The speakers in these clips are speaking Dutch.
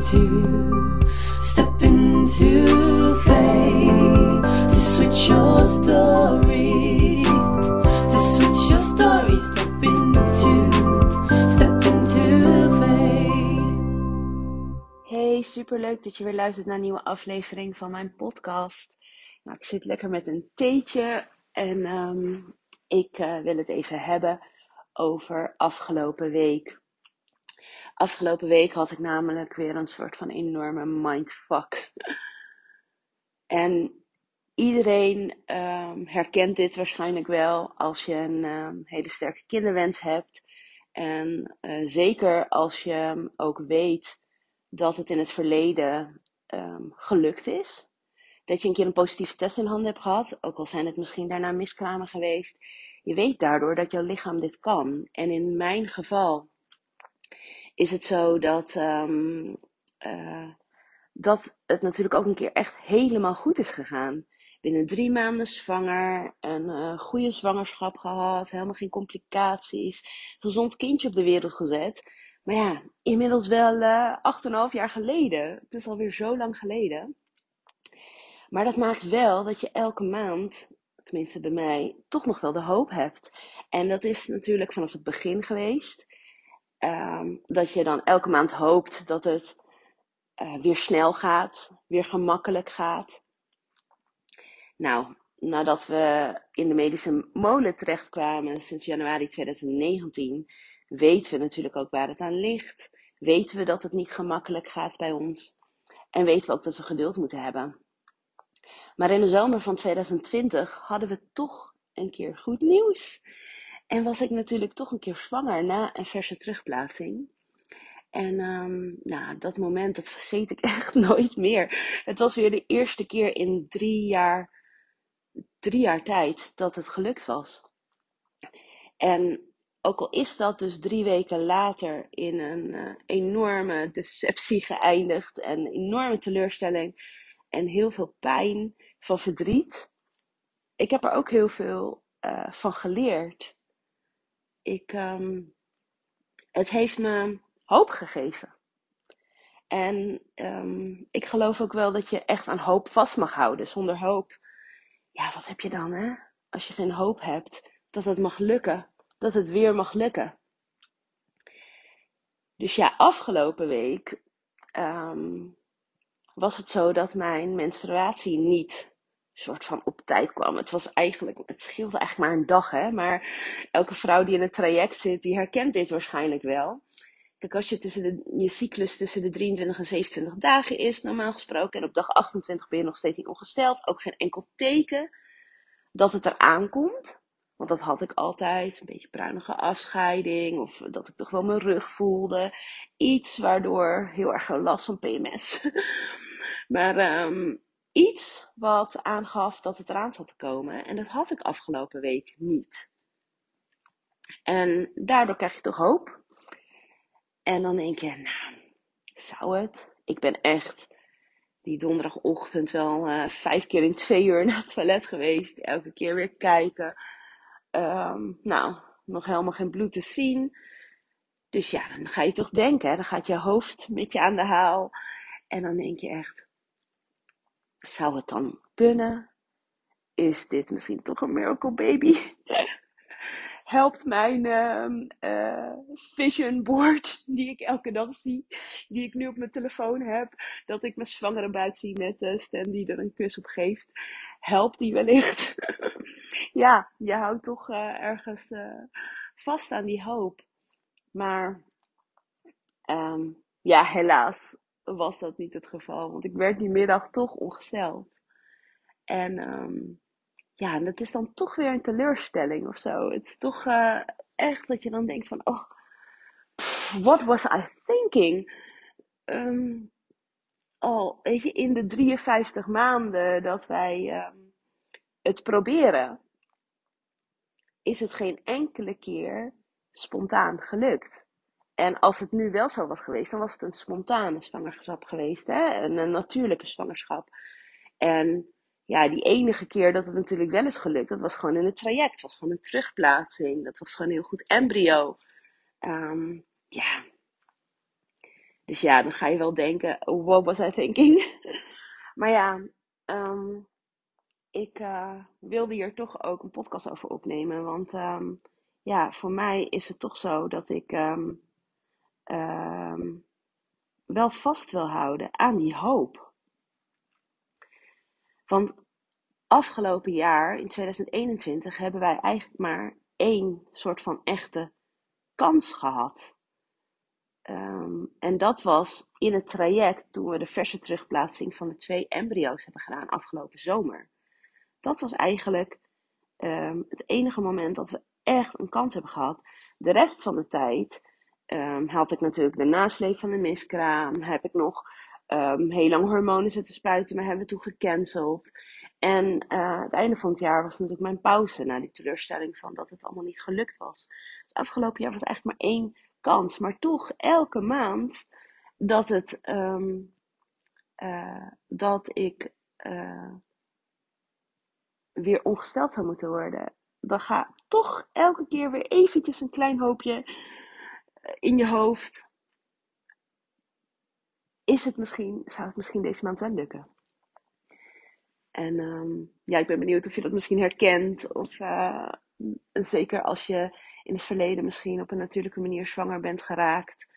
into, step into faith to switch your story, to switch your story, step into, step into faith. Hey, superleuk dat je weer luistert naar een nieuwe aflevering van mijn podcast. Nou, ik zit lekker met een theetje en ehm, ik eh, wil het even hebben over afgelopen week. Afgelopen week had ik namelijk weer een soort van enorme mindfuck. En iedereen ehm, herkent dit waarschijnlijk wel als je een ehm, hele sterke kinderwens hebt. En eh, zeker als je ook weet dat het in het verleden ehm, gelukt is. Dat je een keer een positieve test in handen hebt gehad, ook al zijn het misschien daarna miskramen geweest. Je weet daardoor dat jouw lichaam dit kan. En in mijn geval is het zo dat, um, uh, dat het natuurlijk ook een keer echt helemaal goed is gegaan. Binnen drie maanden zwanger, een uh, goede zwangerschap gehad, helemaal geen complicaties, gezond kindje op de wereld gezet. Maar ja, inmiddels wel uh, acht en half jaar geleden. Het is alweer zo lang geleden. Maar dat maakt wel dat je elke maand, tenminste bij mij, toch nog wel de hoop hebt. En dat is natuurlijk vanaf het begin geweest. Um, dat je dan elke maand hoopt dat het uh, weer snel gaat, weer gemakkelijk gaat. Nou, nadat we in de medische molen terechtkwamen sinds januari 2019, weten we natuurlijk ook waar het aan ligt. Weten we dat het niet gemakkelijk gaat bij ons. En weten we ook dat we geduld moeten hebben. Maar in de zomer van 2020 hadden we toch een keer goed nieuws. En was ik natuurlijk toch een keer zwanger na een verse terugplaatsing. En um, nou, dat moment, dat vergeet ik echt nooit meer. Het was weer de eerste keer in drie jaar, drie jaar tijd dat het gelukt was. En ook al is dat dus drie weken later in een uh, enorme deceptie geëindigd en enorme teleurstelling en heel veel pijn van verdriet. Ik heb er ook heel veel uh, van geleerd ik, um, het heeft me hoop gegeven. En um, ik geloof ook wel dat je echt aan hoop vast mag houden. Zonder hoop, ja, wat heb je dan, hè? Als je geen hoop hebt, dat het mag lukken, dat het weer mag lukken. Dus ja, afgelopen week um, was het zo dat mijn menstruatie niet soort van op tijd kwam. Het was eigenlijk, het scheelde eigenlijk maar een dag, hè. Maar elke vrouw die in het traject zit, die herkent dit waarschijnlijk wel. Kijk, als je tussen je cyclus tussen de 23 en 27 dagen is, normaal gesproken, en op dag 28 ben je nog steeds niet ongesteld, ook geen enkel teken dat het eraan komt. Want dat had ik altijd, een beetje bruinige afscheiding, of dat ik toch wel mijn rug voelde. Iets waardoor heel erg last van PMS. maar um, iets wat aangaf dat het eraan zat te komen. En dat had ik afgelopen week niet. En daardoor krijg je toch hoop. En dan denk je, nou, zou het? Ik ben echt die donderdagochtend wel uh, vijf keer in twee uur naar het toilet geweest. Elke keer weer kijken. Um, nou, nog helemaal geen bloed te zien. Dus ja, dan ga je toch denken, dan gaat je hoofd met je aan de haal. En dan denk je echt, zou het dan kunnen? Is dit misschien toch een miracle baby? Helpt mijn uh, uh, vision board, die ik elke dag zie, die ik nu op mijn telefoon heb, dat ik mijn zwangere buik zie met de stem die er een kus op geeft. Helpt die wellicht? ja, je houdt toch uh, ergens uh, vast aan die hoop. Maar um, ja, helaas was dat niet het geval. Want ik werd die middag toch ongesteld. En um, ja, dat is dan toch weer een teleurstelling of zo. Het is toch uh, echt dat je dan denkt van, oh, what was I thinking? Um, al, weet je, in de 53 maanden dat wij um, het proberen, is het geen enkele keer spontaan gelukt. En als het nu wel zo was geweest, dan was het een spontane zwangerschap geweest. Hè? Een, natuurlijke zwangerschap. En ja, die enige keer dat het natuurlijk wel is gelukt, dat was gewoon in het traject. Het was gewoon een terugplaatsing. Dat was gewoon een heel goed embryo. Um, ja. Dus ja, dan ga je wel denken, what was I thinking? maar ja, ehm, ik uh, wilde hier toch ook een podcast over opnemen. Want ehm, ja, voor mij is het toch zo dat ik um, wel vast wil houden aan die hoop. Want afgelopen jaar, in 2021, hebben wij eigenlijk maar één soort van echte kans gehad. Um, en dat was in het traject toen we de verse terugplaatsing van de twee embryo's hebben gedaan afgelopen zomer. Dat was eigenlijk um, het enige moment dat we echt een kans hebben gehad. De rest van de tijd um, had ik natuurlijk de nasleep van de miskraam. Heb ik nog heel lang hormonen zitten spuiten, maar hebben we toen gecanceld. En uh, het einde van het jaar was natuurlijk mijn pauze na die teleurstelling van dat het allemaal niet gelukt was. Het afgelopen jaar was eigenlijk maar één kans. Maar toch, elke maand dat, het, um, uh, dat ik uh, weer ongesteld zou moeten worden, dan gaat toch elke keer weer eventjes een klein hoopje in je hoofd. Is het misschien, zou het misschien deze maand wel lukken? En um, ja, ik ben benieuwd of je dat misschien herkent. Of uh, zeker als je in het verleden misschien op een natuurlijke manier zwanger bent geraakt.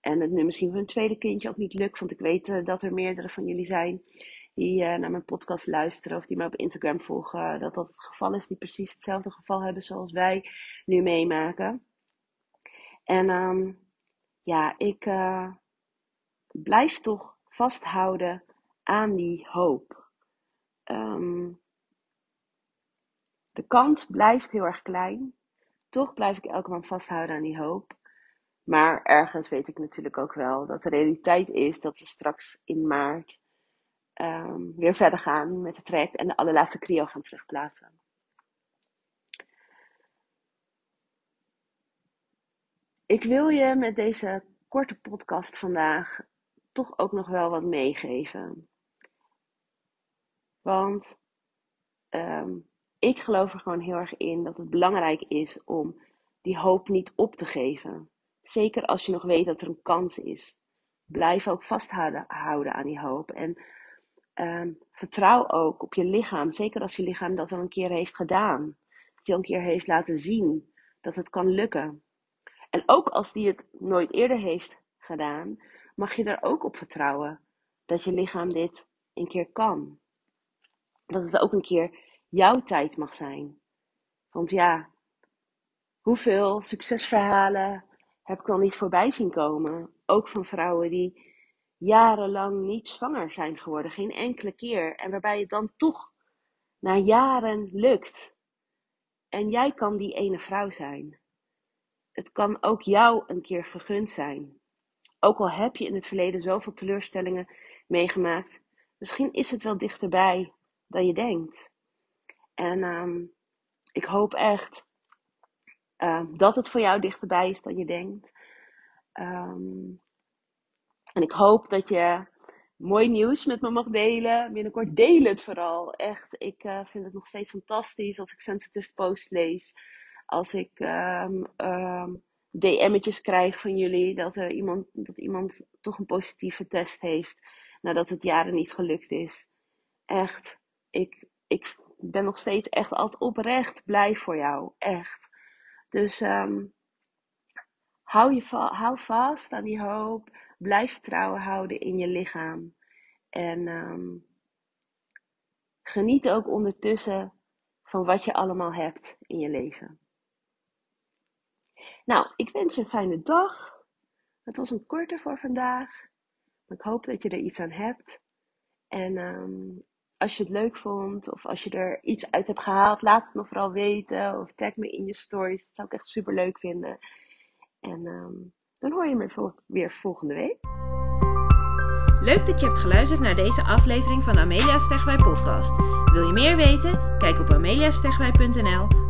En het nu misschien voor een tweede kindje ook niet lukt. Want ik weet uh, dat er meerdere van jullie zijn die naar mijn podcast luisteren of die me op Instagram volgen. Dat dat het geval is, die precies hetzelfde geval hebben zoals wij nu meemaken. En um, ja, ik blijf toch vasthouden aan die hoop. Um, de kans blijft heel erg klein. Toch blijf ik elke maand vasthouden aan die hoop. Maar ergens weet ik natuurlijk ook wel dat de realiteit is dat we straks in maart um, weer verder gaan met het traject en de allerlaatste cryo gaan terugplaatsen. Ik wil je met deze korte podcast vandaag toch ook nog wel wat meegeven. Want um, ik geloof er gewoon heel erg in dat het belangrijk is om die hoop niet op te geven. Zeker als je nog weet dat er een kans is. Blijf ook vasthouden houden aan die hoop. En um, vertrouw ook op je lichaam. Zeker als je lichaam dat al een keer heeft gedaan. Dat hij al een keer heeft laten zien dat het kan lukken. En ook als die het nooit eerder heeft gedaan, mag je er ook op vertrouwen dat je lichaam dit een keer kan dat het ook een keer jouw tijd mag zijn. Want ja, hoeveel succesverhalen heb ik al niet voorbij zien komen? Ook van vrouwen die jarenlang niet zwanger zijn geworden, geen enkele keer. En waarbij het dan toch na jaren lukt. En jij kan die ene vrouw zijn. Het kan ook jou een keer gegund zijn. Ook al heb je in het verleden zoveel teleurstellingen meegemaakt, misschien is het wel dichterbij dan je denkt. En um, ik hoop echt uh, dat het voor jou dichterbij is dan je denkt. Um, en ik hoop dat je mooi nieuws met me mag delen. Binnenkort deel het vooral. Echt, ik uh, vind het nog steeds fantastisch als ik sensitive posts lees. Als ik um, um, DM'tjes krijg van jullie dat er iemand, dat iemand toch een positieve test heeft nadat het jaren niet gelukt is. Echt, ik, ik ben nog steeds echt altijd oprecht blij voor jou. Echt. Dus um, hou, je hou vast aan die hoop. Blijf vertrouwen houden in je lichaam. En geniet ook ondertussen van wat je allemaal hebt in je leven. Nou, ik wens je een fijne dag. Het was een korte voor vandaag. Ik hoop dat je er iets aan hebt. En um, als je het leuk vond of als je er iets uit hebt gehaald, laat het me vooral weten. Of tag me in je stories. Dat zou ik echt super leuk vinden. En um, dan hoor je me weer volgende week. Leuk dat je hebt geluisterd naar deze aflevering van Amelia Stegwij podcast. Wil je meer weten? Kijk op ameliastegwij.nl